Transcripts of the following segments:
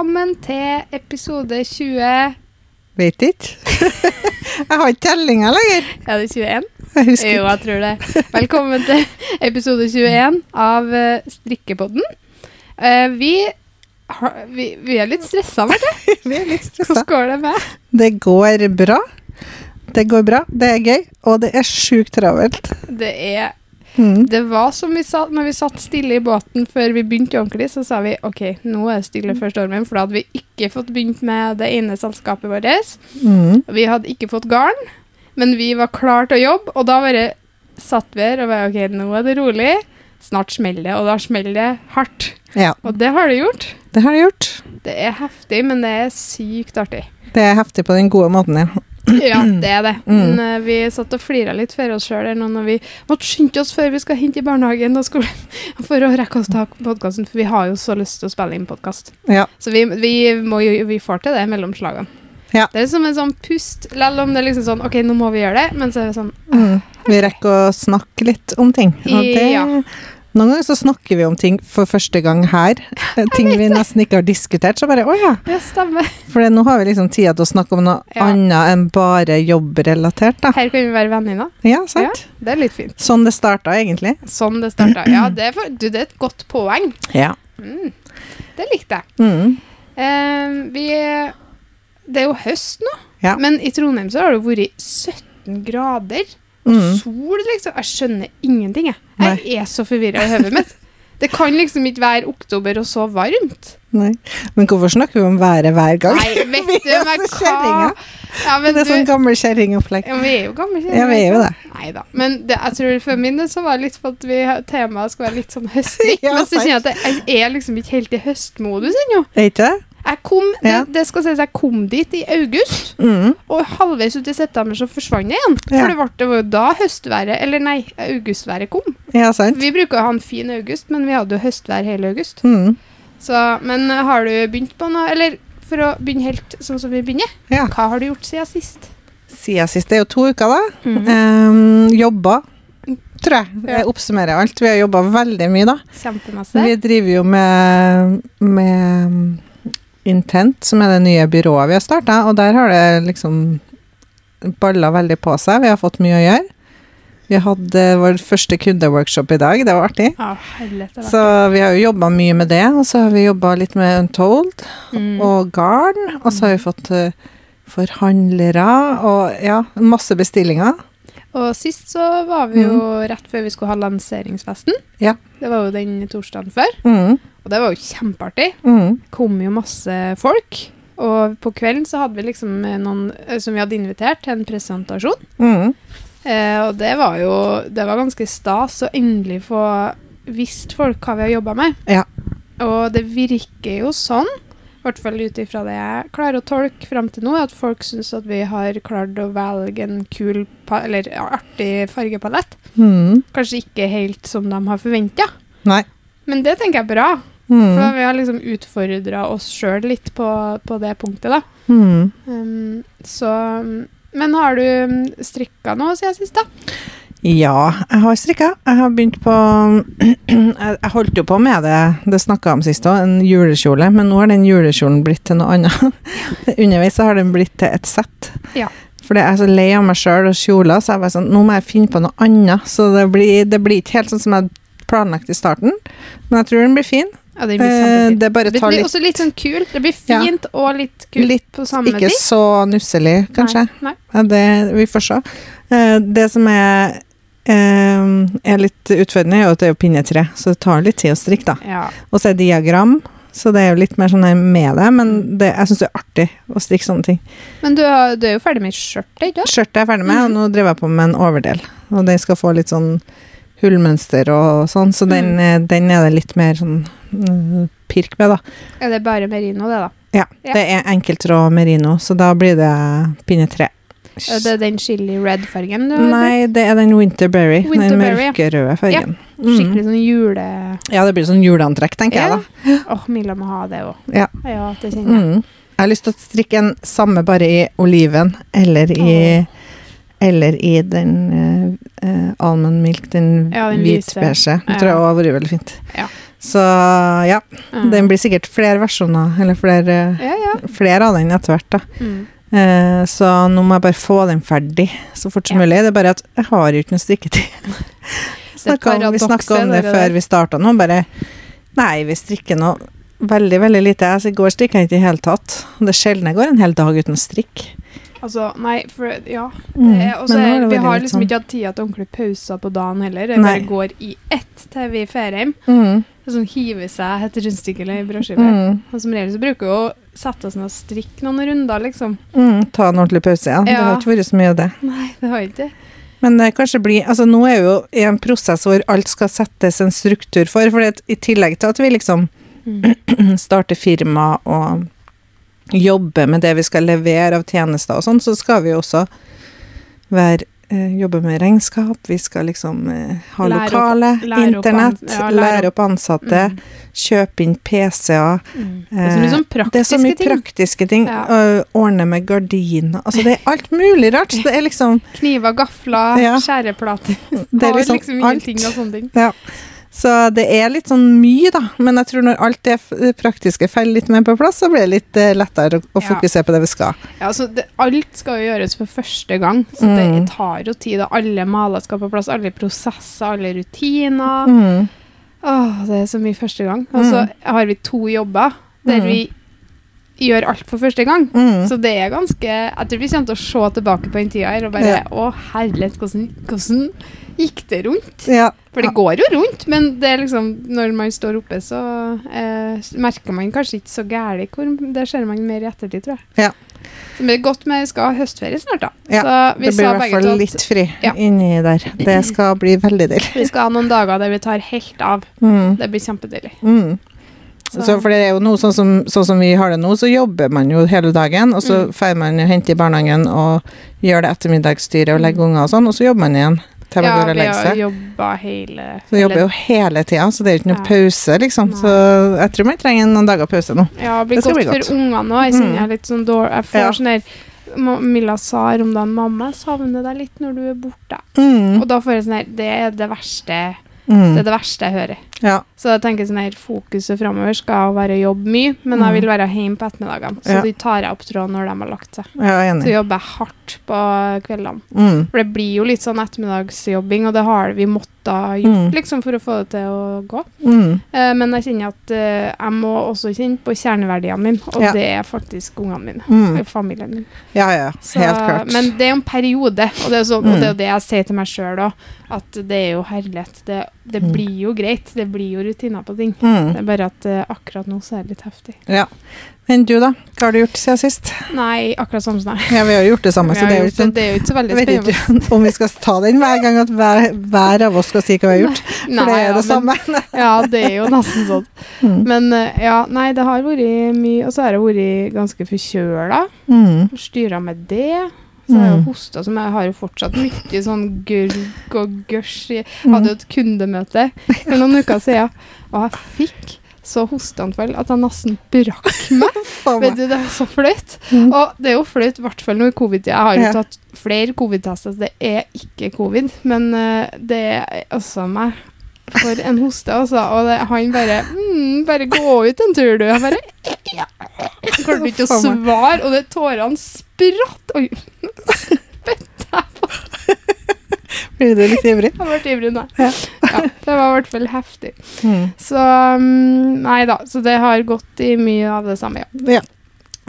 velkommen til episode 20 Vet ikke. jeg har ikke tellinga lenger. Er det 21? Jeg husker Jo, jeg tror det. Velkommen til episode 21 av eh, Strikkepodden. Eh, vi, har, vi, vi er litt stressa, Marte. Vi er litt stressa. Hvordan går det med? Det går bra. Det går bra, det er gøy, og det er sjukt travelt. Det er Mm. Det var som vi satt, når vi satt stille i båten før vi begynte ordentlig, så sa vi ok, nå er det stille før stormen, for da hadde vi ikke fått begynt med det ene selskapet vårt. Mm. Vi hadde ikke fått garn, men vi var klar til å jobbe, og da bare satt vi her og bare ok, nå er det rolig. Snart smeller det, og da smeller det hardt. Ja, Og det har det gjort. det har det gjort. Det er heftig, men det er sykt artig. Det er heftig på den gode måten, ja. Ja, det er det. Mm. Men eh, vi satt og flira litt for oss sjøl når vi måtte skynde oss før vi skal hente i barnehagen og skolen for å rekke oss ta podkasten, for vi har jo så lyst til å spille inn podkast. Ja. Så vi, vi, må jo, vi får til det mellom slagene. Ja. Det er som en sånn pust, selv om det er liksom sånn OK, nå må vi gjøre det, men så er det sånn Mm. Vi rekker å snakke litt om ting. Og det, Ja. Noen ganger så snakker vi om ting for første gang her. Eh, Ting vi nesten ikke har diskutert. Så bare å ja. Ja, stemmer. For nå har vi liksom tida til å snakke om noe Ja. annet enn bare jobbrelatert, da. Her kan vi være venninner. Ja, sant? Det er litt fint. Sånn det starta, egentlig. Sånn det starta. Ja, det er, for, du, det er et godt poeng. Ja. Mm. Det likte jeg. Mm. Uh, vi Det er jo høst nå, Ja. men i Trondheim så har det vært 17 grader. Og Mm. sol, liksom. Jeg skjønner ingenting, jeg. Jeg er så forvirra i hodet mitt. Det kan liksom ikke være oktober og så varmt. Nei. Men hvorfor snakker vi om været hver gang? Nei, vet du meg hva ja, men det er du, sånn gammel kjerringopplegg. ja, vi er jo gamle Ja, vi er jo det. Nei da. Men det, jeg tror for min del så var det litt for at vi, temaet skulle være litt sånn høstlig. Ja, men så kjenner jeg at jeg er liksom ikke helt i høstmodus ennå. Er ikke det? Jeg kom, Ja. det, det skal sies jeg kom dit i august, Mm. og halvveis ut i september så forsvant det igjen. Ja. For det, ble, det var jo da høstværet, eller nei, augustværet kom. Ja, sant? Vi bruker å ha en fin august, men vi hadde jo høstvær hele august. Mm. Så, men har du begynt på noe, eller for å begynne helt sånn som vi begynner, Ja. hva har du gjort siden sist? Siden sist. Det er jo to uker, da. Mm. Um, jobba, tror jeg. Jeg oppsummerer alt. Vi har jobba veldig mye, da. Kjempemasse. Vi driver jo med, med Intent, som er det nye byrået vi har starta, og der har det liksom balla veldig på seg. Vi har fått mye å gjøre. Vi hadde vår første kundeworkshop i dag, det var artig. Ja, helvete. Så vi har jo jobba mye med det, og så har vi jobba litt med Untold mm. og Garn, og så har vi fått eh, forhandlere og ja, masse bestillinger. Og sist så var vi jo rett før vi skulle ha lanseringsfesten. Ja. Det var jo den torsdagen før, Mm, og det var jo kjempeartig. mm, kom jo masse folk. Og på kvelden så hadde vi liksom noen eh, som vi hadde invitert til en presentasjon. mm. Eh, og det var jo det var ganske stas å endelig få visst folk hva vi har jobba med. Ja. Og det virker jo sånn, i hvert fall ut ifra det jeg klarer å tolke frem til nå, at folk syns at vi har klart å velge en kul, eller artig fargepalett. Mm. Kanskje ikke helt som de har forventa, men det tenker jeg er bra. For Mm. vi har liksom utfordra oss sjøl litt på, på det punktet, da. Mm. Um, så Men har du um, strikka noe siden sist, da? Ja, jeg har strikka. Jeg har begynt på Jeg holdt jo på med det, det snakka om sist òg, en julekjole, men nå har den julekjolen blitt til noe annet. Underveis har den blitt til et sett. Ja. For jeg er så lei av meg sjøl og kjoler, så jeg bare sånn, nå må jeg finne på noe annet. Så det blir, det blir ikke helt sånn som jeg planlagt i starten, men jeg tror den blir fin. Ja, det blir det bare det litt Det blir også litt sånn kult. Det blir Ja. fint og litt kult Litt på samme Ikke tid. så nusselig, kanskje. Nei. Ja, det, vi får se. Eh, det som er, eh, er litt utfordrende, er at det er jo pinnetre, så det tar litt tid å strikke, da. Ja. Og så er det diagram, så det er jo litt mer sånn her med det, men det, jeg syns det er artig å strikke sånne ting. Men du, har- du er jo ferdig med skjørtet, ikke sant? Skjørtet er jeg ferdig med, og nå driver jeg på med en overdel. Og den skal få litt sånn hullmønster og sånn, så den, mm. den er det litt mer sånn mm, pirk med, da. Er det bare merino, det, da? Ja, Ja. det er enkelttråd merino, så da blir det pinne tre. Er det den chili red-fargen? Nei, det er den Winterberry. Den Winterberry, ja. mørkerøde fargen. Ja. Skikkelig sånn jule... Ja, det blir sånn juleantrekk, tenker jeg da. Åh, Milla må ha det òg. Ja. ja, det kjenner jeg. Mm. Jeg har lyst til å strikke en samme bare i oliven, eller i, eller i den uh, almond milk, den Ja, den hvitbeige. Det tror jeg også har vært veldig fint. Ja. Så ja, den blir sikkert flere versjoner, eller flere, Ja, ja. flere av den etter hvert, da. Mm. Eh, så nå må jeg bare få den ferdig så fort som Ja. mulig. Det er bare at jeg har jo ikke noe strikketid. Om, vi snakka om det det før der. vi starta nå, bare Nei, vi strikker nå veldig, veldig lite. Altså, I går strikka jeg ikke i det hele tatt. Det er sjelden jeg går en hel dag uten å strikke. Altså, nei, for ja. Mm, er- og så det vi har liksom sånn- ikke hatt tida til ordentlige pauser på dagen heller. Vi går i ett til vi drar hjem. Mm, Sånn hive seg et rundstykke eller brødskive. mm, Og som regel så bruker vi å sette oss ned og strikke noen runder, liksom. mm, ta en ordentlig pause, ja. Det Ja. har ikke vært så mye av det. Nei, det har ikke det. Men det kanskje blir Altså, nå er vi jo i en prosess hvor alt skal settes en struktur for. For i tillegg til at vi liksom Mm. starter firma og jobber med det vi skal levere av tjenester og sånn, så skal vi jo også være eh, jobbe med regnskap, vi skal liksom eh, ha Lære opp- lokale, opp internett, an- ja, lære lære opp ansatte, Mm. kjøpe inn PC-er. Mm. Det er så mye sånn praktiske så mye ting. praktiske ting. Ja. ordne med gardiner Altså, det er alt mulig rart. Det er liksom Kniver, gafler, Ja. skjæreplater. Det er liksom, liksom alt. og sånne ting. Ja. Så det er litt sånn mye, da. Men jeg tror når alt det praktiske faller litt mer på plass, så blir det litt eh, lettere å, fokusere på det vi skal. Ja, altså det, alt skal jo gjøres for første gang, så Mm. det tar jo tid. Da. alle maler skal på plass, alle prosesser, alle rutiner. Mm. Åh, det er så mye første gang. Og så har vi to jobber der Mm. vi gjør alt for første gang. Mm. Så det er ganske Jeg tror vi kommer til å se tilbake på den tida her og bare Ja. Å, herlighet, hvordan, hvordan gikk det rundt? Ja. For det går jo rundt, men det liksom når man står oppe, så eh, merker man kanskje ikke så gærent hvor Det ser man mer i ettertid, tror jeg. Ja. Så det er godt med vi skal ha høstferie snart, da. Ja, så vi Det blir i hvert fall litt fri Ja. inni der. Det skal bli veldig deilig. vi skal ha noen dager der vi tar helt av. Mm. Det blir kjempedeilig. Mm. Så- Så, for det er jo noe sånn som, sånn som vi har det nå, så jobber man jo hele dagen, og så Mm. man jo henter i barnehagen og gjør det ettermiddagsstyret og legger unger og sånn, og så jobber man igjen til man Ja, går og vi legger har seg. jobba hele Så vi jobber jo hele tida, så det er jo ikke noe Ja. pause, liksom. Nei. Så jeg tror man trenger noen dager pause nå. Ja, det blir Det godt, bli godt. for ungene òg. Jeg kjenner Mm. jeg er litt sånn dårlig Jeg får Ja. sånn der Milla sa her om dagen 'Mamma, jeg savner deg litt når du er borte'. Mm. Og da får jeg sånn her Det er det verste Mm. Det er det verste jeg hører. Ja. Så jeg tenker sånn her Fokuset framover skal være å jobbe mye, men Mm. jeg vil være hjemme på ettermiddagene. Så Ja. de tar jeg opp tråden når de har lagt seg. Er Så jobber jeg hardt på kveldene. Mm. For det blir jo litt sånn ettermiddagsjobbing, og det har vi måttet gjort Mm. liksom for å få det til å gå. Mm. Eh, men jeg kjenner at eh, jeg må også kjenne på kjerneverdiene mine, og Ja. det er faktisk ungene mine. Mm. Familien min. Ja, ja. Så, Helt klart. Men det er jo en periode, og det er, sånn, og Mm. det er jo det jeg sier til meg sjøl òg, at det er jo herlighet. Det, det Mm. blir jo greit, det blir jo rutiner på ting. Mm. Det er bare at uh, akkurat nå så er det litt heftig. Ja. Men du, da? Hva har du gjort siden sist? Nei, akkurat samme som deg. Ja, vi har jo gjort det samme, så det er jo ikke det er jo ikke så veldig Jeg vet ikke om vi skal ta den hver gang at hver, hver av oss skal si hva vi har gjort, for det er ja, det samme. Men, ja, det er jo nesten sånn. Mm. Men eh, ja, nei, det har vært mye Og så har jeg vært ganske forkjøla. Mm. Styra med det. Så har jeg Mm. jo hosta, som jeg har jo fortsatt mye sånn gurg og gørs. Jeg Mm. hadde jo et kundemøte for noen uker siden, og jeg fikk så hosteanfall at jeg nesten brakk meg. Vet du, Det er så flaut. Mm. Og det er jo flaut, i hvert fall nå i covid-tida. Jeg har jo tatt flere covid-tester, så det er ikke covid. Men eh, det er altså meg for en hoste, altså. Og det, han bare mm, 'Bare gå ut en tur, du.' Jeg bare ja. Jeg klarte ikke å svare, og det tårene spratt. Oi. Spytta jeg på. Blir du litt ivrig? Jeg ble ivrig. Ja. Ja, det var i hvert fall heftig. Mm. Så mm, Nei da. Så det har gått i mye av det samme, ja. Ja.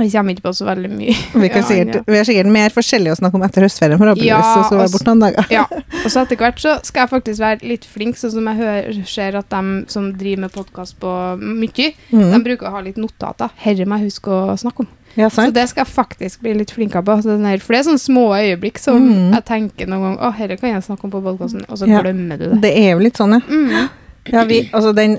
Jeg kommer ikke på så veldig mye. Vi, kan sikkert, vi har sikkert mer forskjellig å snakke om etter høstferien, forhåpentligvis. Ja, så skal vi være altså- borte noen dager. Ja, og så etter hvert så skal jeg faktisk være litt flink, sånn som jeg hører, ser at de som driver med podkast på mye, de Mm. bruker å ha litt notater. Herre må jeg huske å snakke om. Ja, Så det skal jeg faktisk bli litt flinkere på. Så for det er sånne små øyeblikk som Mm. jeg tenker noen gang Å, herre kan jeg snakke om på podkasten, og så Ja. glemmer du det. Det er jo litt sånn, ja. Mm. ja vi, altså den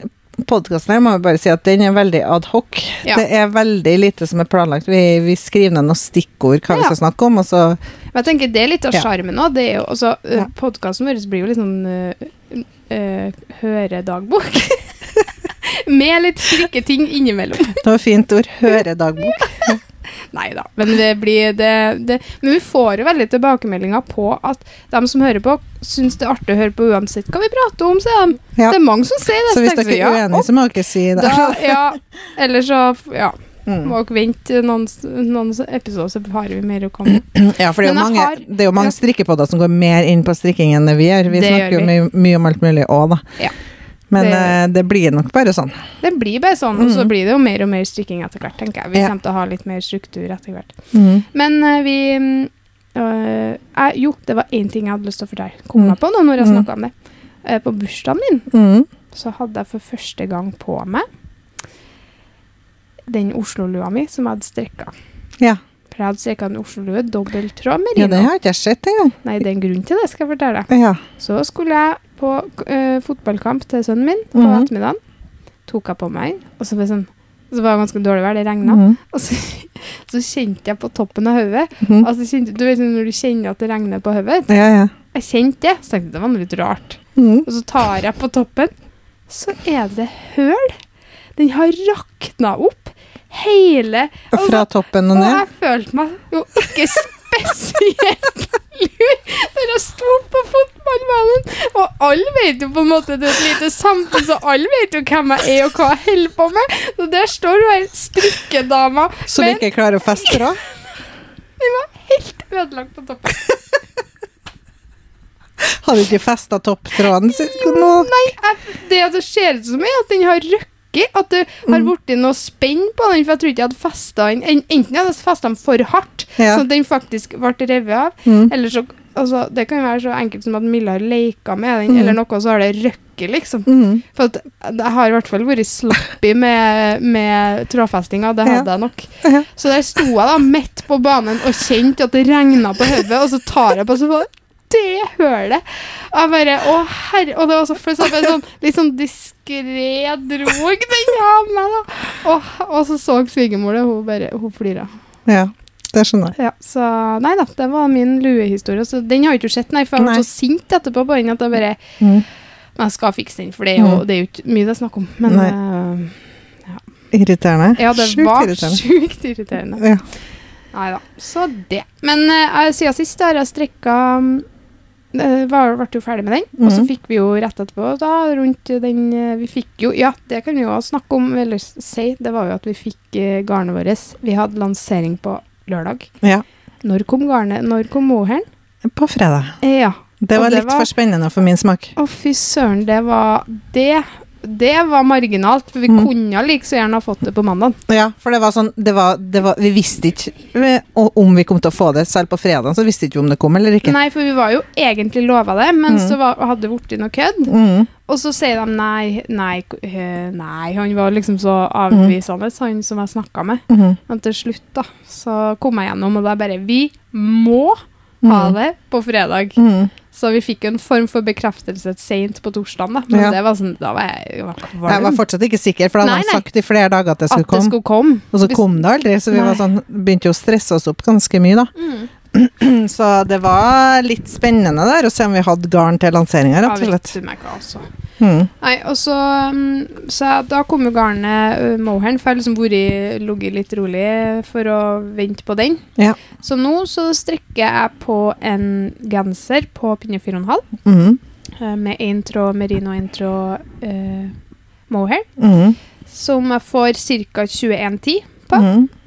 podkasten her må vi bare si at den er veldig ad hoc. Ja. Det er veldig lite som er planlagt. Vi, vi skriver ned noen stikkord hva vi skal snakke om, og så Men jeg tenker det er litt av Ja. sjarmen òg. Det jo også Ja. Podkasten vår blir jo litt sånn uh, uh, høredagbok. Med litt slike ting innimellom. Det var fint ord. Høredagbok. Nei da. Men Men vi får jo veldig tilbakemeldinger på at de som hører på, syns det er artig å høre på uansett hva vi prater om, sier de. Ja. Det er mange som sier det. Så hvis dere er uenige, så må dere si det. da, ja, Eller så ja, Mm. må dere vente noen, noen episoder, så har vi mer å komme med. Ja, for det er, jo mange, har- det er jo mange strikkepodder som går mer inn på strikking enn det vi gjør. Vi Det snakker jo mye, mye om alt mulig òg, da. Ja. Men Det- eh, det blir nok bare sånn. Det blir bare sånn, og så Mm. blir det jo mer og mer strikking etter hvert, tenker jeg. Vi Ja. kommer til å ha litt mer struktur etter hvert. Mm. Men uh, vi mm, øh, jeg- Jo, det var én ting jeg hadde lyst til å fortelle. Kom Mm. på nå når jeg snakka om det. Uh, på bursdagen min Mm. så hadde jeg for første gang på meg den Oslo-lua mi som jeg hadde strikka. Ja. For jeg hadde strikka en Oslo-lue, dobbelttråd merino. ja, det har ikke jeg sett engang. Nei, det er en grunn til det, skal jeg fortelle. Ja. Så skulle jeg på uh, fotballkamp til sønnen min på Mhm. ettermiddagen. Tok jeg på meg, og så sånn, så var det ganske dårlig vær, det regna. Mm. Og så, så kjente jeg på toppen av hodet Mhm. altså, Du vet når du kjenner at det regner på hodet? Ja, ja. Jeg kjente det, så tenkte jeg det var noe litt rart. Mm. Og så tar jeg på toppen, så er det høl. Den har rakna opp hele Fra toppen og ned? Og jeg følte meg jo ikke spesielt når jeg sto på fotballbanen. Og alle vet jo på en måte det er et lite samfunn, så alle vet jo hvem jeg er og hva jeg holder på med. Så der står hun her strikkedama Som men- ikke klarer å feste da? Den var helt ødelagt på toppen. Hadde ikke festa topptråden nå. Nei, jeg, det det ser ut som er at den har røkket. At det har Mm. blitt noe spenn på den. For jeg tror ikke jeg hadde festa den en- Enten jeg hadde festa den for hardt, Ja. sånn at den faktisk ble revet av, Mm. eller så altså, Det kan være så enkelt som at Milla har leika med den, Mm. eller noe, så har det røkket, liksom. Mm. For at jeg har i hvert fall vært slappy med, med trådfestinga. Det Ja. hadde jeg nok. Ja. Så der sto jeg da midt på banen og kjente at det regna på hodet, og så tar jeg på så bare det hølet. Jeg bare Å, herre Og det var så flaut. så jeg bare sånn litt sånn diskré drog den av meg, da. Og, og så så svigermor det, hun bare Hun flira. Ja, det skjønner jeg. Ja, så Nei da, det var min luehistorie. Så den har jeg ikke sett, nei, for jeg ble så sint etterpå på den at jeg bare Mm. Men jeg skal fikse den, for det er jo, Mm. det er jo ikke mye det er snakk om. Men Nei. ja. Irriterende. ja, det Sjukt var irriterende. sjukt irriterende. Ja. Nei da. Så det. Men uh, siden sist har jeg strekka uh, var, ble jo ferdig med den, og så Mhm. fikk vi jo rett etterpå da, rundt den eh, Vi fikk jo Ja, det kan vi jo snakke om, eller si. Det var jo at vi fikk uh, garnet vårt. Vi hadde lansering på lørdag. ja. Når kom garnet? Når kom moheren? På fredag. Ja. Det var det litt var- for spennende for min smak. Å, fy søren, det var Det det var marginalt, for vi Mm. kunne like så gjerne ha fått det på mandag. Ja, for det var sånn det var, det var, Vi visste ikke eh, om vi kom til å få det. Selv på fredag så visste ikke vi om det kom eller ikke. Nei, for vi var jo egentlig lova det, men Mm. så var, hadde det blitt noe kødd. Mm. Og så sier de nei, nei, øh, nei. Han var liksom så avvisende, han som jeg snakka med. Mm. Men til slutt, da, så kom jeg gjennom, og da bare Vi må ha Mhm. det på fredag. Mm. Så vi fikk jo en form for bekreftelse seint på torsdagen, da. Men Ja. det var sånn Da var jeg, jeg var kvalm. Jeg var fortsatt ikke sikker, for da hadde han sagt i flere dager at det skulle at det komme. skulle komme. Og så kom det aldri, så vi var sånn, begynte jo å stresse oss opp ganske mye, da. Mm. Så det var litt spennende der å se om vi hadde garn til lanseringa, Ja, rett og slett. du meg altså. Mm. Nei, og så, mm, så da kom jo garnet moheren, for jeg har liksom vært ligget litt rolig for å vente på den. Ja. Så nå så strekker jeg på en genser på pinne 4,5 Mm. eh, med én tråd merino og én tråd uh, mohair, Mm. som jeg får ca. 21,10 på. Mm.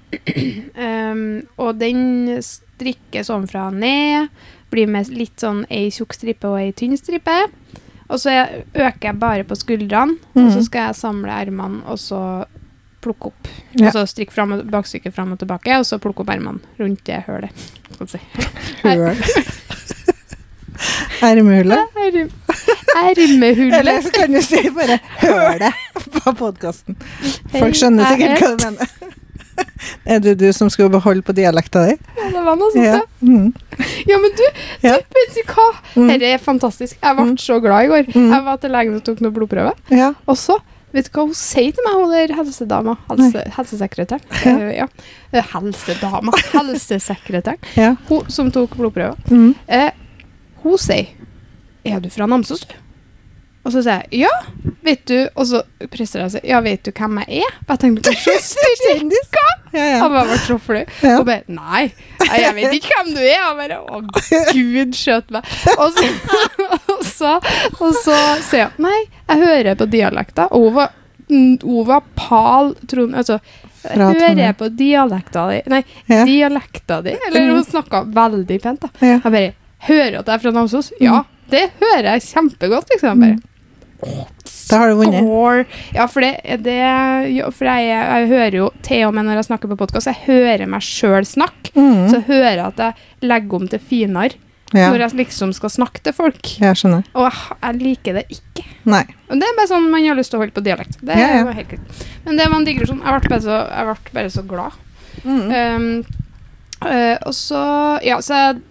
Um, og den strikkes ovenfra og ned. Blir med litt sånn ei tjukk stripe og ei tynn stripe. Og så øker jeg bare på skuldrene, og så Mhm. skal jeg samle ermene og så plukke opp. Ja. Og så strikke fram og, bakstykket fram og tilbake, og så plukke opp ermene rundt det hølet. Si. Ermehullet. Erm- Ermehullet. Eller så kan du si bare 'hølet' på podkasten. Folk skjønner sikkert hva du mener. Er det du som skulle beholde på dialekta di? Ja, det var noe sånt, Ja. ja. Mm. Ja, men du, Ja. vet du hva? Mm. Dette er fantastisk. Jeg ble Mm. så glad i går. Mm. Jeg var til legen og tok noen blodprøver. ja. Og så, vet du hva hun sier til meg, hun der helsedama? Helse, helsesekretæren. Ja. Uh, ja. Eh, Helsedama. Helsesekretæren. ja. Hun som tok blodprøver. Eh, hun sier Er du fra Namsos, du? Og så sier jeg ja, vet du Og så presser jeg seg. Ja, vet du hvem jeg er? Og jeg tenkte hva? Ja, ja. Han bare ble så flau. Ja. Og bare Nei, jeg vet ikke hvem du er. Og bare Å, gud, skjøt meg. Og så, og så, og så sier hun Nei, jeg hører på dialekter. Og hun var, mm, hun var pal Trond Altså, hører jeg på dialekta di Nei, Ja. dialekta di? Eller hun snakka veldig pent, da. Jeg bare Hører at jeg er fra Namsos? Ja, det hører jeg kjempegodt, liksom. Bare, Da har du vunnet. Ja, for det, det For jeg, jeg hører jo til og med når jeg snakker på podkast, jeg hører meg sjøl snakke. Mm. Så jeg hører at jeg legger om til finere Ja, når jeg liksom skal snakke til folk. jeg skjønner. Og jeg, jeg liker det ikke. Nei. Og det er bare sånn man har lyst til å holde på dialekt. Det Ja, ja. var helt klart. Men det var en digresjon. Jeg ble bare så, jeg ble bare så glad. Mm. Um, uh, og så Ja, så jeg,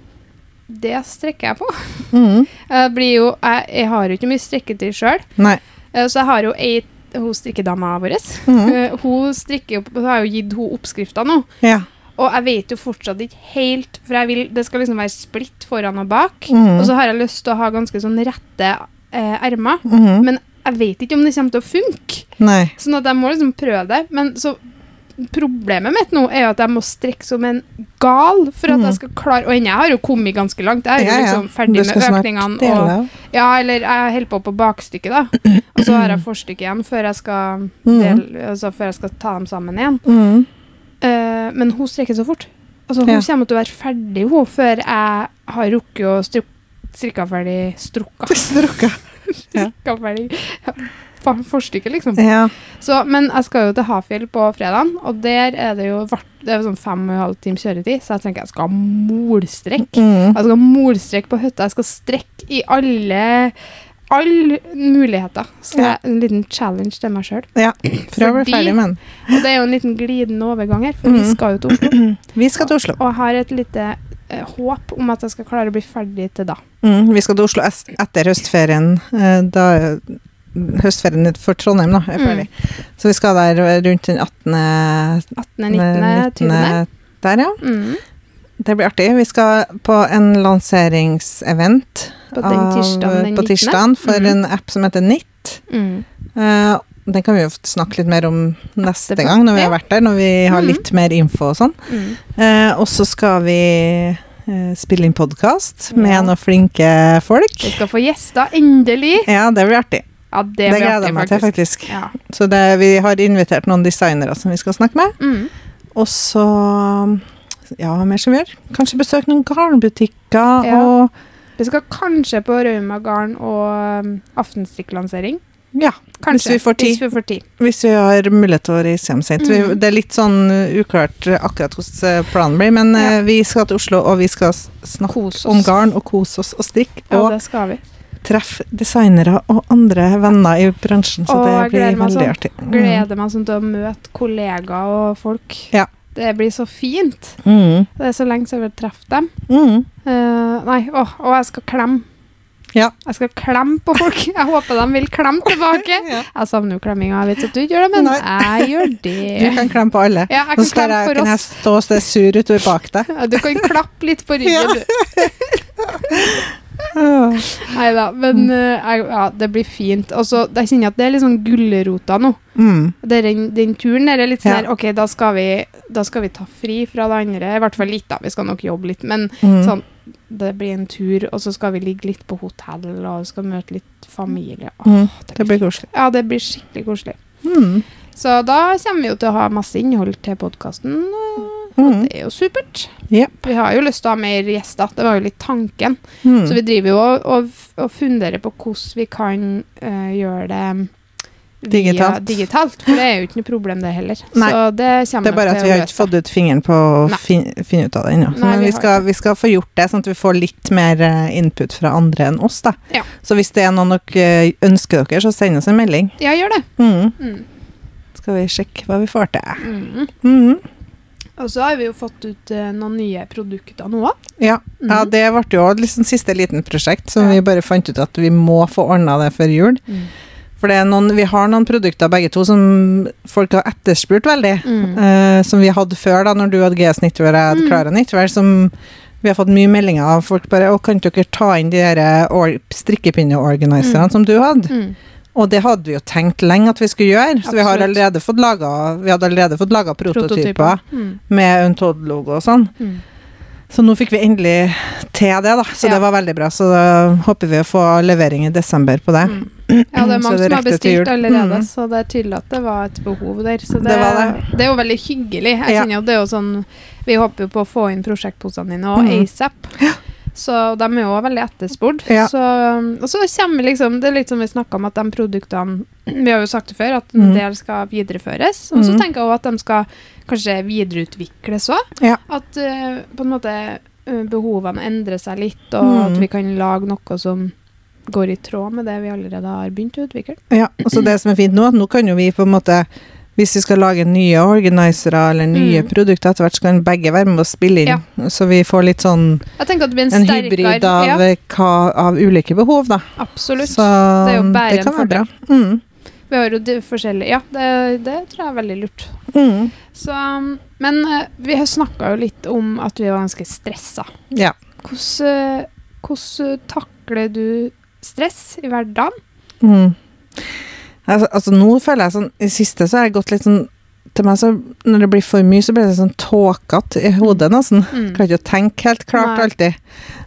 det strekker jeg på. Mm. Jeg blir jo Jeg, jeg har jo ikke mye strikketøy sjøl, Nei. så jeg har jo ei hun strikkedama vår. Mm. Eh, hun strikker jo, hun har jo gitt hun oppskrifta nå. Ja. Og jeg vet jo fortsatt ikke helt, for jeg vil, det skal liksom være splitt foran og bak. Mm. Og så har jeg lyst til å ha ganske sånn rette eh, ermer. Mm. Men jeg vet ikke om det kommer til å funke. Nei. Sånn at jeg må liksom prøve det. Men så problemet mitt nå er at jeg må strekke som en gal for at Mm. jeg skal klare Og jeg har jo kommet ganske langt. Jeg er jo liksom ferdig med økningene. Og, ja, eller jeg holder på på bakstykket, da. Og så har jeg forstykket igjen før jeg skal, Mm. dele, altså før jeg skal ta dem sammen igjen. Mm. Uh, men hun strekker så fort. Altså, hun Ja. kommer til å være ferdig hun, før jeg har rukket å strikke ferdig Strukka. Strukka. Strikka ferdig fa- forstykket, liksom. Ja. Så, men jeg skal jo til Hafjell på fredag, og der er det jo vart, det er sånn fem og en halv time kjøretid, så jeg tenker jeg skal ha molstrekk. Mm. Jeg skal ha molstrekk på hytta. Jeg skal strekke i alle alle muligheter. Så det Ja. er en liten challenge til meg sjøl. ja. Prøv å bli ferdig med den. Og det er jo en liten glidende overgang her, for vi Mm. skal jo til Oslo. Vi skal til Oslo. Og har et lite håp om at jeg skal klare å bli ferdig til da. Mm. Vi skal til Oslo etter høstferien. eh, Da høstferien for Trondheim da, er Mm. ferdig. Så vi skal der rundt den 18. 18., 19., 20. Der, ja. Mm. Det blir artig. Vi skal på en lanseringsevent På tirsdagen på 19.. tirsdagen for Mhm. en app som heter NIT. Mm. Uh, den kan vi jo snakke litt mer om neste gang, når vi har vært der, når vi har Mhm. litt mer info og sånn. Mm. Eh, og så skal vi eh, spille inn podkast med noen flinke folk. Vi skal få gjester, endelig. Ja, det blir artig. Ja, det, Det, gleder jeg meg til, faktisk. Ja. Så det, vi har invitert noen designere som vi skal snakke med. Mm. Og så Ja, mer skal vi gjøre? Kanskje besøke noen garnbutikker Ja. og Vi skal kanskje på Rauma Garn og um, aftenstrikklansering. Ja, Kanskje. Hvis vi får tid. Hvis vi får tid. hvis vi har mulighet til å reise hjem sent. Mhm. det er litt sånn uh, uklart uh, akkurat hvordan uh, planen blir, men Ja. vi skal til Oslo, og vi skal snakke om garn og kose oss og strikke. Ja, og det skal vi. treffe designere og andre venner i bransjen, så og det blir veldig sånn. artig. Mm. Gleder meg sånn til å møte kollegaer og folk. Ja. Det blir så fint. Mm. Det er så lenge siden jeg har truffet dem. Mm. Uh, nei, å, og jeg skal klemme. Ja. Jeg skal klemme på folk. Jeg håper de vil klemme tilbake. Ja. Jeg savner jo klemminga. Jeg vet at du ikke gjør det, men Nei. jeg gjør det. Du kan klemme på alle. Ja, jeg kan så klemme for kan jeg stå og se sur utover bak deg. Ja, Du kan klappe litt på ryggen, du. Nei da, men eh, jeg, ja, det blir fint. Og så jeg kjenner at det er litt sånn gulrota nå. Mm. Det den, den turen der er litt sånn Ja. Ok, da skal, vi, da skal vi ta fri fra det andre. I hvert fall litt, da. Vi skal nok jobbe litt. Men Mm. sånn, det blir en tur, og så skal vi ligge litt på hotell, og skal møte litt familie. Åh, Mm. Det blir koselig. Ja, det blir skikkelig koselig. Mm. Så da kommer vi jo til å ha masse innhold til podkasten. Mm. Det er jo supert. Yep. Vi har jo lyst til å ha mer gjester. Det var jo litt tanken. Mm. Så vi driver jo og, og, og funderer på hvordan vi kan uh, gjøre det via Digitalt. digitalt. For det er jo ikke noe problem, det heller. Nei. Så det kommer Det er bare at vi har ikke fått ut fingeren på å fin, finne ut av det ennå. Men vi vi skal, vi skal få gjort det, sånn at vi får litt mer eh, input fra andre enn oss. da. Ja. Så hvis det er noen dere eh, ønsker dere, så send oss en melding. Ja, gjør det. Mm. Mm. Skal vi sjekke hva vi får til. Mm. Mm. Og så har vi jo fått ut eh, noen nye produkter nå òg. Ja. ja, Mhm. det ble jo et liksom siste liten prosjekt som Ja. vi bare fant ut at vi må få ordna det før jul. Mm. For det noen, vi har noen produkter begge to som folk har etterspurt veldig. Mm. eh, som vi hadde før, da, når du hadde GS Knitwear og jeg hadde Mm. Klara Knitwear, som vi har fått mye meldinger av folk bare Å, kan dere ta inn de der or- strikkepinneorganiserne Mm. som du hadde? Og det hadde vi jo tenkt lenge at vi skulle gjøre, så vi, har allerede fått laga, vi hadde allerede fått laga prototyper Mm. med Untold-logo og sånn. Mm. Så nå fikk vi endelig til det, da. Så Ja. det var veldig bra. Så håper vi å få levering i desember på det. Mm. Ja, det er mange det som har bestilt allerede, Mm. så det er tydelig at det var et behov der. Så det, Det var det. det er jo veldig hyggelig. Jeg Ja. kjenner jo det er jo sånn Vi håper jo på å få inn prosjektposene dine og Mm. ASAP. Så de er jo veldig etterspurt. Ja. Så, og så kommer liksom Det er litt som vi snakka om, at de produktene Vi har jo sagt det før, at en Mm. del skal videreføres. Og så Mm. tenker jeg også at de skal kanskje videreutvikles òg. Ja. At uh, på en måte eh, behovene endrer seg litt, og Mm. at vi kan lage noe som går i tråd med det vi allerede har begynt å utvikle. Ja, og så det som er fint nå, at nå kan jo vi på en måte hvis vi skal lage nye organisere eller nye Mm. produkter etter hvert, så kan begge være med og spille inn. Ja. Så vi får litt sånn en, hybrid av, ja, hva, av ulike behov, da. Absolutt. Så Det det kan være bra. Mm. Vi har jo de forskjellige Ja, det, det tror jeg er veldig lurt. Mm. Så, men eh, vi har snakka jo litt om at vi var ganske stressa. Ja. Hvordan, eh, hvordan takler du stress i hverdagen? Mm. Altså, altså nå føler jeg sånn I siste så har jeg gått litt sånn Til meg så Når det blir for mye, så blir det sånn tåkete i hodet, nesten. Mm. Klarer ikke å tenke helt klart Nei. alltid.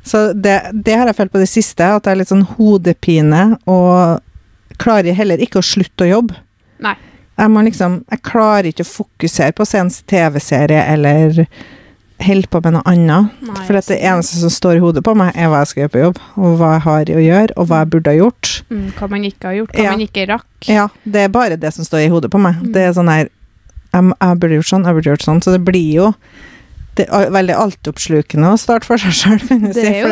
Så det, det har jeg følt på det siste, at det er litt sånn hodepine, og klarer heller ikke å slutte å jobbe. Nei. Jeg må liksom Jeg klarer ikke å fokusere på å se en TV-serie eller holde på med noe annet. Nei, For det eneste som står i hodet på meg, er hva jeg skal gjøre på jobb, og hva jeg har å gjøre, og hva jeg burde ha gjort. mm, Hva man ikke har gjort, hva Ja. man ikke rakk. Ja, det er bare det som står i hodet på meg. Mm. Det er sånn her jeg, jeg burde gjort sånn, jeg burde gjort sånn. Så det blir jo det er veldig altoppslukende å starte for seg sjøl, For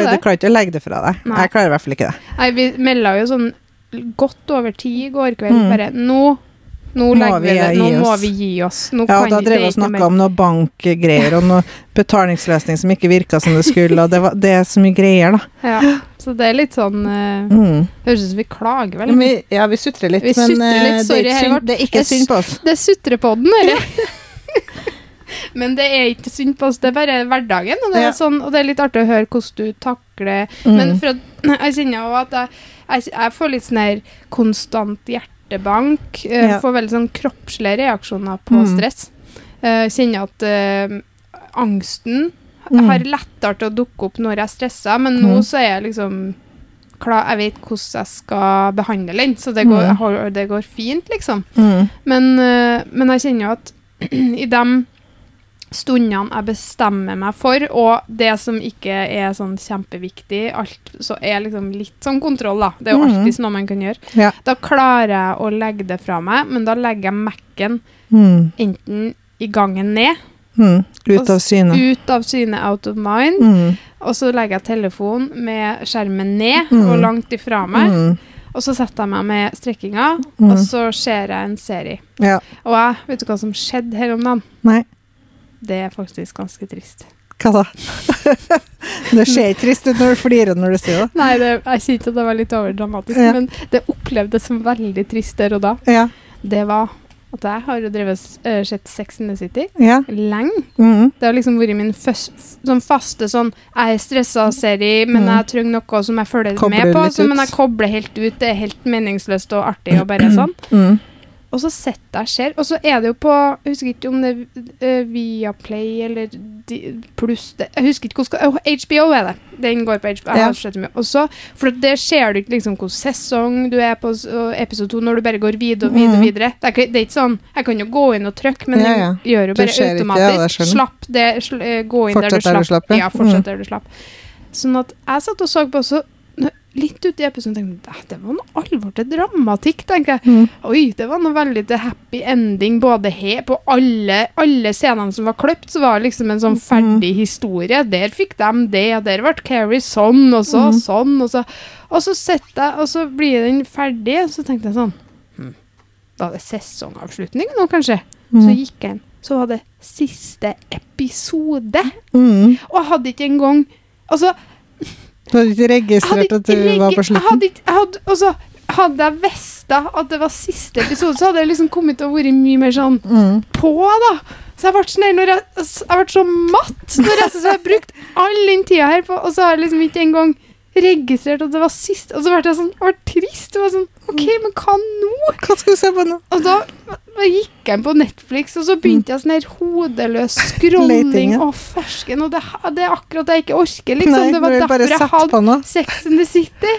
du klarer ikke å legge det fra deg. Nei. Jeg klarer i hvert fall ikke det. Nei, vi melda jo sånn godt over ti i går kveld. Mm. Bare nå, nå Må vi Nå må vi gi oss. Nå Ja, kan da drev vi og snakka om noe bankgreier og noe betalingsløsning som ikke virka som det skulle, og det, var, det er så mye greier, da. Ja, så det er litt sånn uh, Mm. Høres ut som vi klager veldig. Men vi, ja, vi sutrer litt, Vi men sutrer litt, eh, sorry, det, er synd, det er ikke synd på oss. Det er sutrepodden, eller? Men det er ikke synd på oss, det er bare hverdagen. Og det er, sånn, og det er litt artig å høre hvordan du takler Mm. Men at, jeg kjenner jo at jeg, jeg, jeg får litt sånn her konstant hjertebank. eh, Ja. Får veldig sånn kroppslige reaksjoner på Mm. stress. Uh, kjenner at uh, angsten Mm. har lettere til å dukke opp når jeg er stressa, men nå Mm. så er jeg liksom klar, Jeg vet hvordan jeg skal behandle den, så det går, Mm. har, det går fint, liksom. Mm. Men, uh, men jeg kjenner jo at i de stundene jeg bestemmer meg for, og det som ikke er sånn kjempeviktig, alt, så er liksom litt sånn kontroll, da. Det er jo Mhm. alltid noe man kan gjøre. Ja. Da klarer jeg å legge det fra meg, men da legger jeg Mac-en Mm. enten i gangen ned, Mm. Ut av syne. ut av syne, out of mind, Mm. og så legger jeg telefonen med skjermen ned Mhm. og langt ifra meg, Mm. og så setter jeg meg med strekkinga, og så ser jeg en serie. Ja. Og jeg, vet du hva som skjedde her om dagen? Nei. Det er faktisk ganske trist. Hva da? det ser ikke trist ut når du flirer når du sier det. Nei, det, jeg kjente at det var litt overdramatisk, Ja. men det opplevdes som veldig trist der og da. Ja. Det var at jeg har jo drevet uh, sett Sex in the City Ja. lenge. Mm. Det har liksom vært min først, sånn faste sånn Jeg er stressa-serie, men Mm. jeg trenger noe som jeg følger Kobler med på. Så, men jeg kobler helt ut. Det er helt meningsløst og artig og bare sånn. Mm. Og så sett jeg og og så er det jo på Jeg husker ikke om det er uh, Viaplay eller pluss Jeg husker ikke hvordan oh, HBO er det. Den går på HBO. Ja. har sett mye. Og for det ser du ikke liksom hvilken sesong du er på, episode to, når du bare går videre og videre. Mm. videre. Det er, det er ikke sånn Jeg kan jo gå inn og trykke, men Ja, ja. jeg gjør jo Du bare automatisk. ikke, ja. Slapp det, sl eh, gå inn Fortsett der du slapp. ja. Ja, fortsett Mm. der du slapp. Sånn at jeg satt og så på, så nå- litt ute i episoden tenkte jeg det var noe alvor til dramatikk, tenker jeg. Mm. Oi, det var noe veldig til happy ending både her På alle, alle scenene som var kløpt, så var det liksom en sånn ferdig historie. Der fikk de det, og der ble Carrie sånn, og så Mm. sånn, og så Og så sitter jeg, og så blir den ferdig, og så tenkte jeg sånn hm, Da er det sesongavslutning nå, kanskje? Så Mm. gikk jeg inn, så var det siste episode. Mm. Og jeg hadde ikke engang Altså, Du hadde ikke registrert at du var på slutten? hadde ikke, hadde, også, hadde jeg visst at det var siste episode, så hadde jeg liksom kommet til å være mye mer sånn Mm. på, da. Så jeg ble sånn jeg, jeg ble så matt når jeg, så jeg har brukt all den tida her på, og så har jeg liksom ikke engang registrert at det var sist, og så ble jeg sånn, jeg ble trist. Det var sånn, ok, men hva nå? Hva skal du se på nå? Og da da gikk jeg på Netflix, og så begynte jeg sånn her hodeløs scrolling og fersken, og det, det er akkurat det jeg ikke orker, liksom. Nei, det var du derfor jeg hadde. Sex in the City.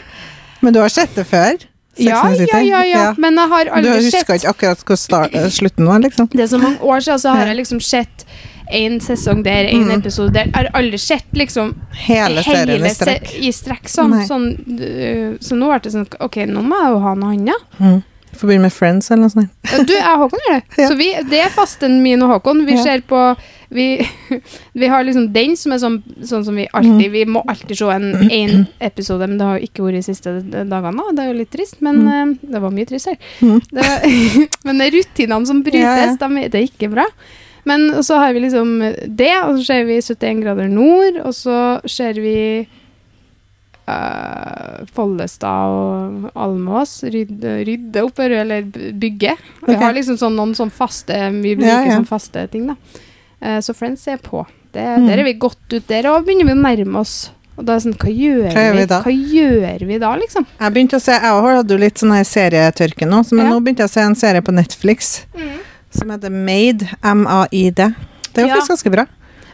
Men du har sett det før? Ja, ja, ja, ja, men jeg har Du aldri husker sett ikke akkurat hvor slutten var, liksom? Det er så mange år siden, så har jeg liksom sett en sesong der, en Mm. episode der. Jeg har aldri sett liksom Hele serien i se- strekk. i strekk sånn. Sånn uh, så nå ble det sånn Ok, nå må jeg jo ha noe annet. Mm. Får begynne med Friends eller noe sånt. Du, jeg og Håkon gjør det. Ja. Så vi, det er fasten min og Håkon. Vi Ja. ser på vi, vi har liksom den som er sånn, sånn som vi Mm. alltid Vi må alltid se en én episode, men det har jo ikke vært de siste dagene. Det er jo litt trist, men Mm. eh, det var mye trist her. Mm. Det var, men rutinene som brytes, Ja, ja. De, det er ikke bra. Men så har vi liksom det, og så ser vi 71 grader nord, og så ser vi Uh, Follestad og Almås rydde, rydde opp, eller bygge. Vi okay. har liksom sånn, noen sånn faste Vi bruker Ja, ja. sånn faste ting, da. Uh, så Friends er på. Det, Mm. Der er vi godt ut der, og begynner vi å nærme oss. Og da er det sånn, hva gjør, Hva vi? vi da? Hva gjør vi da, liksom? Jeg begynte å se, jeg hadde jo litt sånn her serietørke nå, men Ja. nå begynte jeg å se en serie på Netflix som heter Made, M-A-I-D. Det er jo Ja. faktisk ganske bra.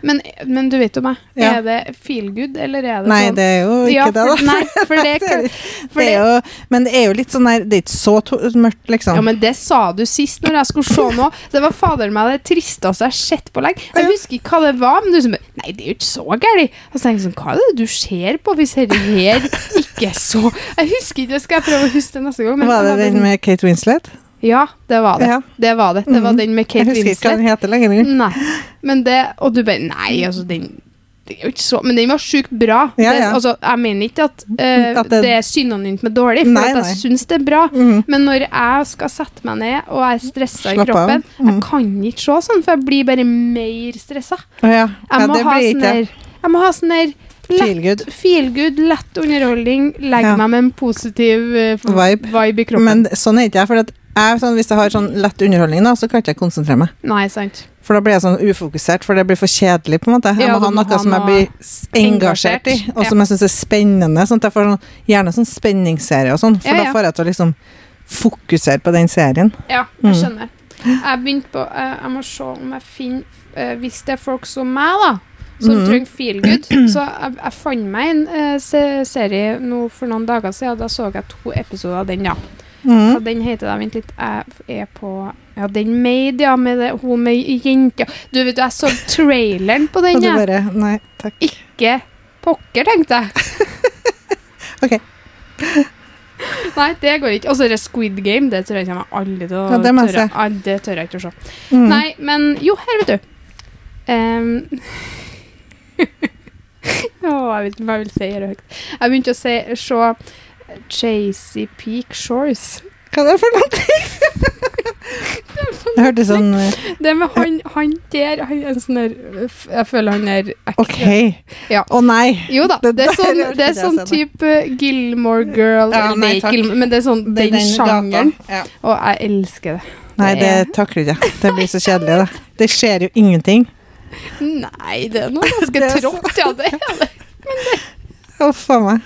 Men, men du vet jo meg, Ja. er det feel good, eller er det Nei, sånn det er jo ikke ja, det, da. Nei, for det, for det det, er jo, men det er jo litt sånn der, det er ikke så mørkt, liksom. Ja, men det sa du sist når jeg skulle se noe. Det var fader meg det tristeste jeg har sett på lenge. Jeg husker ikke hva det var, men du som Nei, det er jo ikke så gærent. Og så tenker jeg sånn, hva er det du ser på hvis dette her ikke er så Jeg husker ikke, det skal jeg prøve å huske det neste gang. men var det den med Kate Winslet? Ja, det var det. Ja. Det var det. Det var Mhm. den med Jeg Kate husker ikke hva den heter lenger. Nei. Men det Og du bare Nei, altså, den det er jo ikke så, men den var sjukt bra. Ja, Det, altså, jeg mener ikke at, uh, At det- det, er synonymt med dårlig, for Nei, jeg nei. syns det er bra. Mm. Men når jeg skal sette meg ned og jeg er stressa i kroppen mm. Jeg kan ikke se sånn, for jeg blir bare mer stressa. Å ja. Jeg, ja, må det ha blir sånn der Jeg må ha sånn der feel good. feel good, lett underholdning, legge Ja. meg med en positiv uh, Vibe. vibe i kroppen. Men sånn er ikke jeg, for at jeg, sånn, hvis jeg har sånn lett underholdning, da, så kan ikke jeg konsentrere meg. Nei, sant. For da blir jeg sånn ufokusert, for det blir for kjedelig, på en måte. Jeg Ja, må ha noe som jeg blir engasjert i, og som jeg syns er spennende. Sånn at jeg får sånn, gjerne sånn spenningsserie og sånn, for Ja, ja. da får jeg til å liksom fokusere på den serien. Ja, jeg Mm. skjønner. Jeg begynte på eh, Jeg må se om jeg finner eh, Hvis det er folk som meg, da, som mm. trenger feel good Så jeg, jeg fant meg en uh, serie nå for noen dager siden. Da så jeg to episoder av den, ja. Hva Mm. den heter da? Vent litt. Jeg er på Ja, den Made, ja. Med det, hun med jenta. Du vet, jeg så traileren på den, jeg. bare Nei, takk. Ikke pokker, tenkte jeg. Ok. Nei, det går ikke. Og så er det Squid Game. Det tror jeg kommer aldri til å Ja, det tørre. Ja, det tør jeg ikke å se. Mm. Nei, men jo, her, vet du. Um, Å, jeg vet ikke hva jeg vil si. Jeg begynte å se, se Chasey Peak Shores. Hva er det for noe? Det hørtes sånn eh, Det med han, han der han er sånn der Jeg føler han er ekte. OK. Ja. Å nei. Jo da, Det er sånn, det er sånn type Gilmore Girl Ja, nei. Gilmore, Men det er sånn er den sjangeren. Ja. Og jeg elsker det. Nei, det takler ikke jeg. Det blir så kjedelig, det. Det skjer jo ingenting. Nei, det er noe ganske trått, ja. Det er det. Men det. Uff a meg.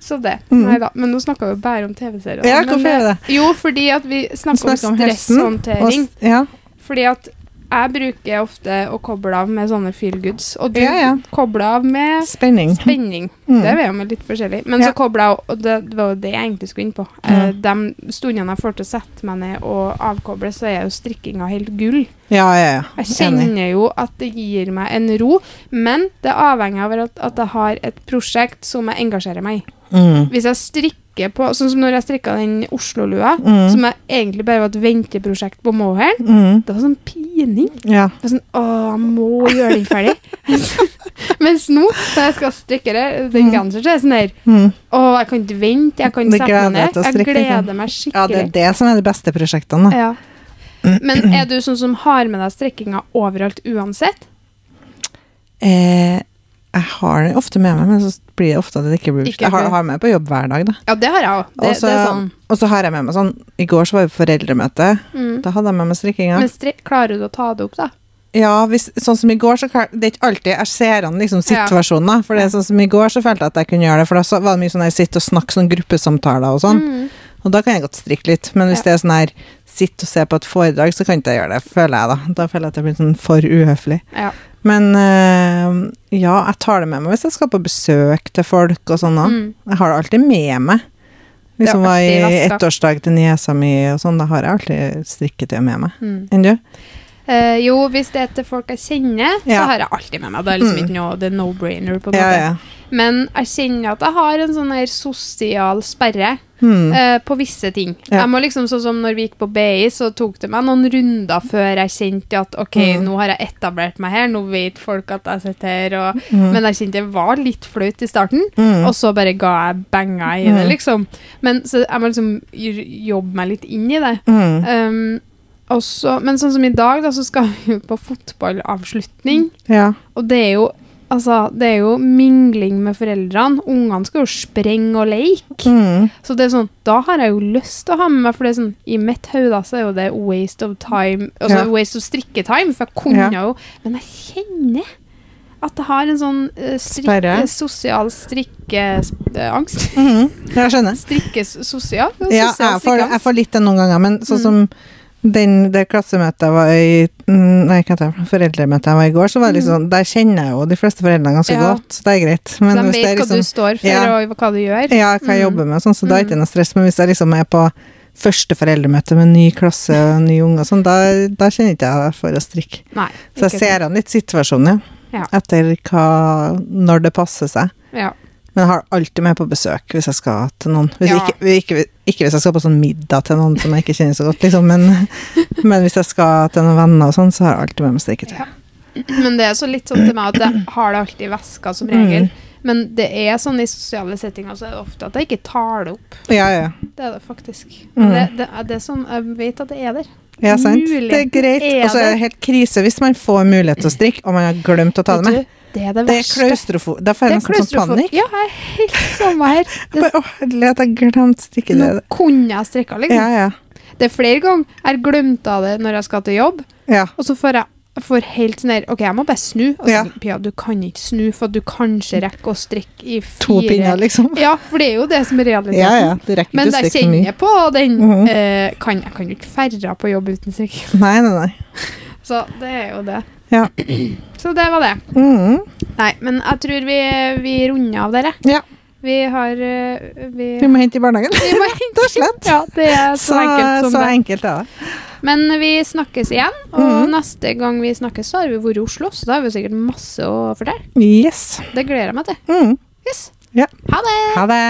Så det. Mm. Nei da. Men nå snakker vi bare om TV-serier. Ja, hvorfor gjør vi det? Jo, fordi at vi snakker, Snakker om om hesten, stresshåndtering. Og Ja. Fordi at jeg bruker ofte å koble av med sånne feel goods, og du Ja, ja. kobler av med Spenning. spenning. Mm. Det er jo litt forskjellig. Men Ja. så kobler jeg Og det, det var jo det jeg egentlig skulle inn på. Eh, Mm. de stundene jeg får til å sette meg ned og avkoble, så er jo strikkinga helt gull. Ja, ja, ja. Jeg kjenner jo at det gir meg en ro, men det avhenger av at, at jeg har et prosjekt som jeg engasjerer meg i. Mm. Hvis jeg strikker på Sånn som når jeg strikka den Oslo-lua, Mm. som jeg egentlig bare var et venteprosjekt på mohairen. Mm. Det var sånn pining. Ja. Det var sånn, Å, jeg må gjøre den ferdig. Mens nå, når jeg skal strikke det, den Mm. genseren, så er det sånn der Mm. Å, jeg kan ikke vente, jeg kan ikke sette meg ned. Jeg gleder meg skikkelig. ja, det er det som er de beste prosjektene. Ja. Men er du sånn som har med deg strikkinga overalt uansett? Eh, jeg har det ofte med meg, men så blir det ofte at det ikke blir Ikke Jeg har, har med på jobb hver dag, da. Ja, det har jeg òg. Og så- sånn. Og så har jeg med meg sånn I går så var vi på foreldremøte. Mm. Da hadde jeg med meg strikkinga. Men strik, klarer du å ta det opp, da? Ja, hvis, sånn som i går, så klar, det er ikke alltid jeg ser an liksom, situasjonen. For det er sånn som i går, så følte jeg at jeg kunne gjøre det. For da så var det mye sånn der sitte og snakke sånn gruppesamtaler og sånn. Mm. Og da kan jeg godt strikke litt. Men hvis Ja. det er sånn her sitte og se på et foredrag, så kan ikke jeg gjøre det, føler jeg da. Da føler jeg at det blir sånn for uhøflig. Ja. Men eh, ja, jeg tar det med meg hvis jeg skal på besøk til folk og sånn. Mm. Jeg har det alltid med meg. Hvis Liksom var i ettårsdag til niesa mi og sånn, da har jeg alltid strikketøy med meg. Mm. Enn du? Uh, jo, hvis det er til folk jeg kjenner, så har jeg alltid med meg. Det er liksom Mm. ikke noe, det er no-brainer, på en Ja, ja. Men jeg kjenner at jeg har en sånn her sosial sperre Hmm. uh, på visse ting. Ja. Jeg må liksom, sånn som når vi gikk på BI, så tok det meg noen runder før jeg kjente at ok, Mm. nå har jeg etablert meg her, nå vet folk at jeg sitter her, og, Mm. men jeg kjente det var litt flaut i starten. Mm. Og så bare ga jeg benga i det, Mm. liksom. Men så jeg må liksom jobbe meg litt inn i det. Mm. Um, også, men sånn som i dag, da, så skal vi jo på fotballavslutning. Ja. Og det er jo Altså, det er jo mingling med foreldrene. Ungene skal jo sprenge og leke. Mm. Så det er sånn, da har jeg jo lyst til å ha med meg, for det er sånn, i mitt hode så er jo det waste of time, altså Ja. waste of strikketime, for jeg kunne Ja. jo, men jeg kjenner at jeg har en sånn Sperre. strikke, sosial strikkeangst. Mm. Jeg skjønner. Strikke sosial? Ja, jeg får, jeg får litt det noen ganger, men sånn Mm. Den, det klassemøtet jeg var i mm, Nei, hva heter det? Foreldremøtet jeg var i går, så var det litt sånn Der kjenner jeg jo de fleste foreldrene ganske Mm. Ja. godt, så det er greit. Men De vet er hva du liksom står for, Ja. og hva du gjør. Ja, hva jeg Mm. jobber med, sånn, så da er det Mm. ikke noe stress. Men hvis jeg liksom er på første foreldremøte med ny klasse og ny unge og sånn, da, da kjenner ikke jeg for å strikke. Nei. Så jeg ser an litt situasjonen, ja. Ja. Etter hva Når det passer seg. Ja. Men jeg har alltid med på besøk hvis jeg skal til noen. Hvis Ja. ikke, ikke, ikke hvis jeg skal på sånn middag til noen som jeg ikke kjenner så godt, liksom. Men, men hvis jeg skal til noen venner og sånn, så har jeg alltid med meg strikketøy. Ja. Men det er så litt sånn til meg at jeg har det alltid i veska som regel. Mm. Men det er sånn i sosiale settinger så er det ofte at jeg ikke tar det opp. Ja, ja. Det er det faktisk. Mm. Det, det, er- det som sånn, jeg vet at det er der. Ja, sant. Det er greit. Og så er det helt krise hvis man får mulighet til å strikke, og man har glemt å ta det med. du, Det er det Det er verste. klaustrofo... Da får jeg nesten sånn panikk. Ja, jeg er helt samme her. Det, Bare, Å, herlighet, jeg glemte nå kunne jeg strikka, liksom. Ja, ja. Det er flere ganger jeg har glemt av det når jeg skal til jobb, Ja. og så får jeg for helt sånn her OK, jeg må bare snu. Og så, Ja. Pia, du kan ikke snu, for at du kanskje rekker å strikke i fire To pinner, liksom. Ja, for det er jo det som er realiteten. Ja, ja. Du rekker Men jeg kjenner på den Mhm. eh, kan, Jeg kan jo ikke ferde på jobb uten strikk. Nei, nei, nei. Så det er jo det. Ja. Så det var det. Mm. Nei, men jeg tror vi, vi runder av dere. Ja. Vi har eh, Vi, Vi må hente i barnehagen. Rett og slett. Ja, det er så, Så, enkelt som så det. enkelt er det. Men vi snakkes igjen, og mm. neste gang vi snakkes, så har vi vært i Oslo, så da har vi sikkert masse å fortelle. Yes. Det gleder jeg meg til. Mm. Yes. Ja. Ha det! Ha det.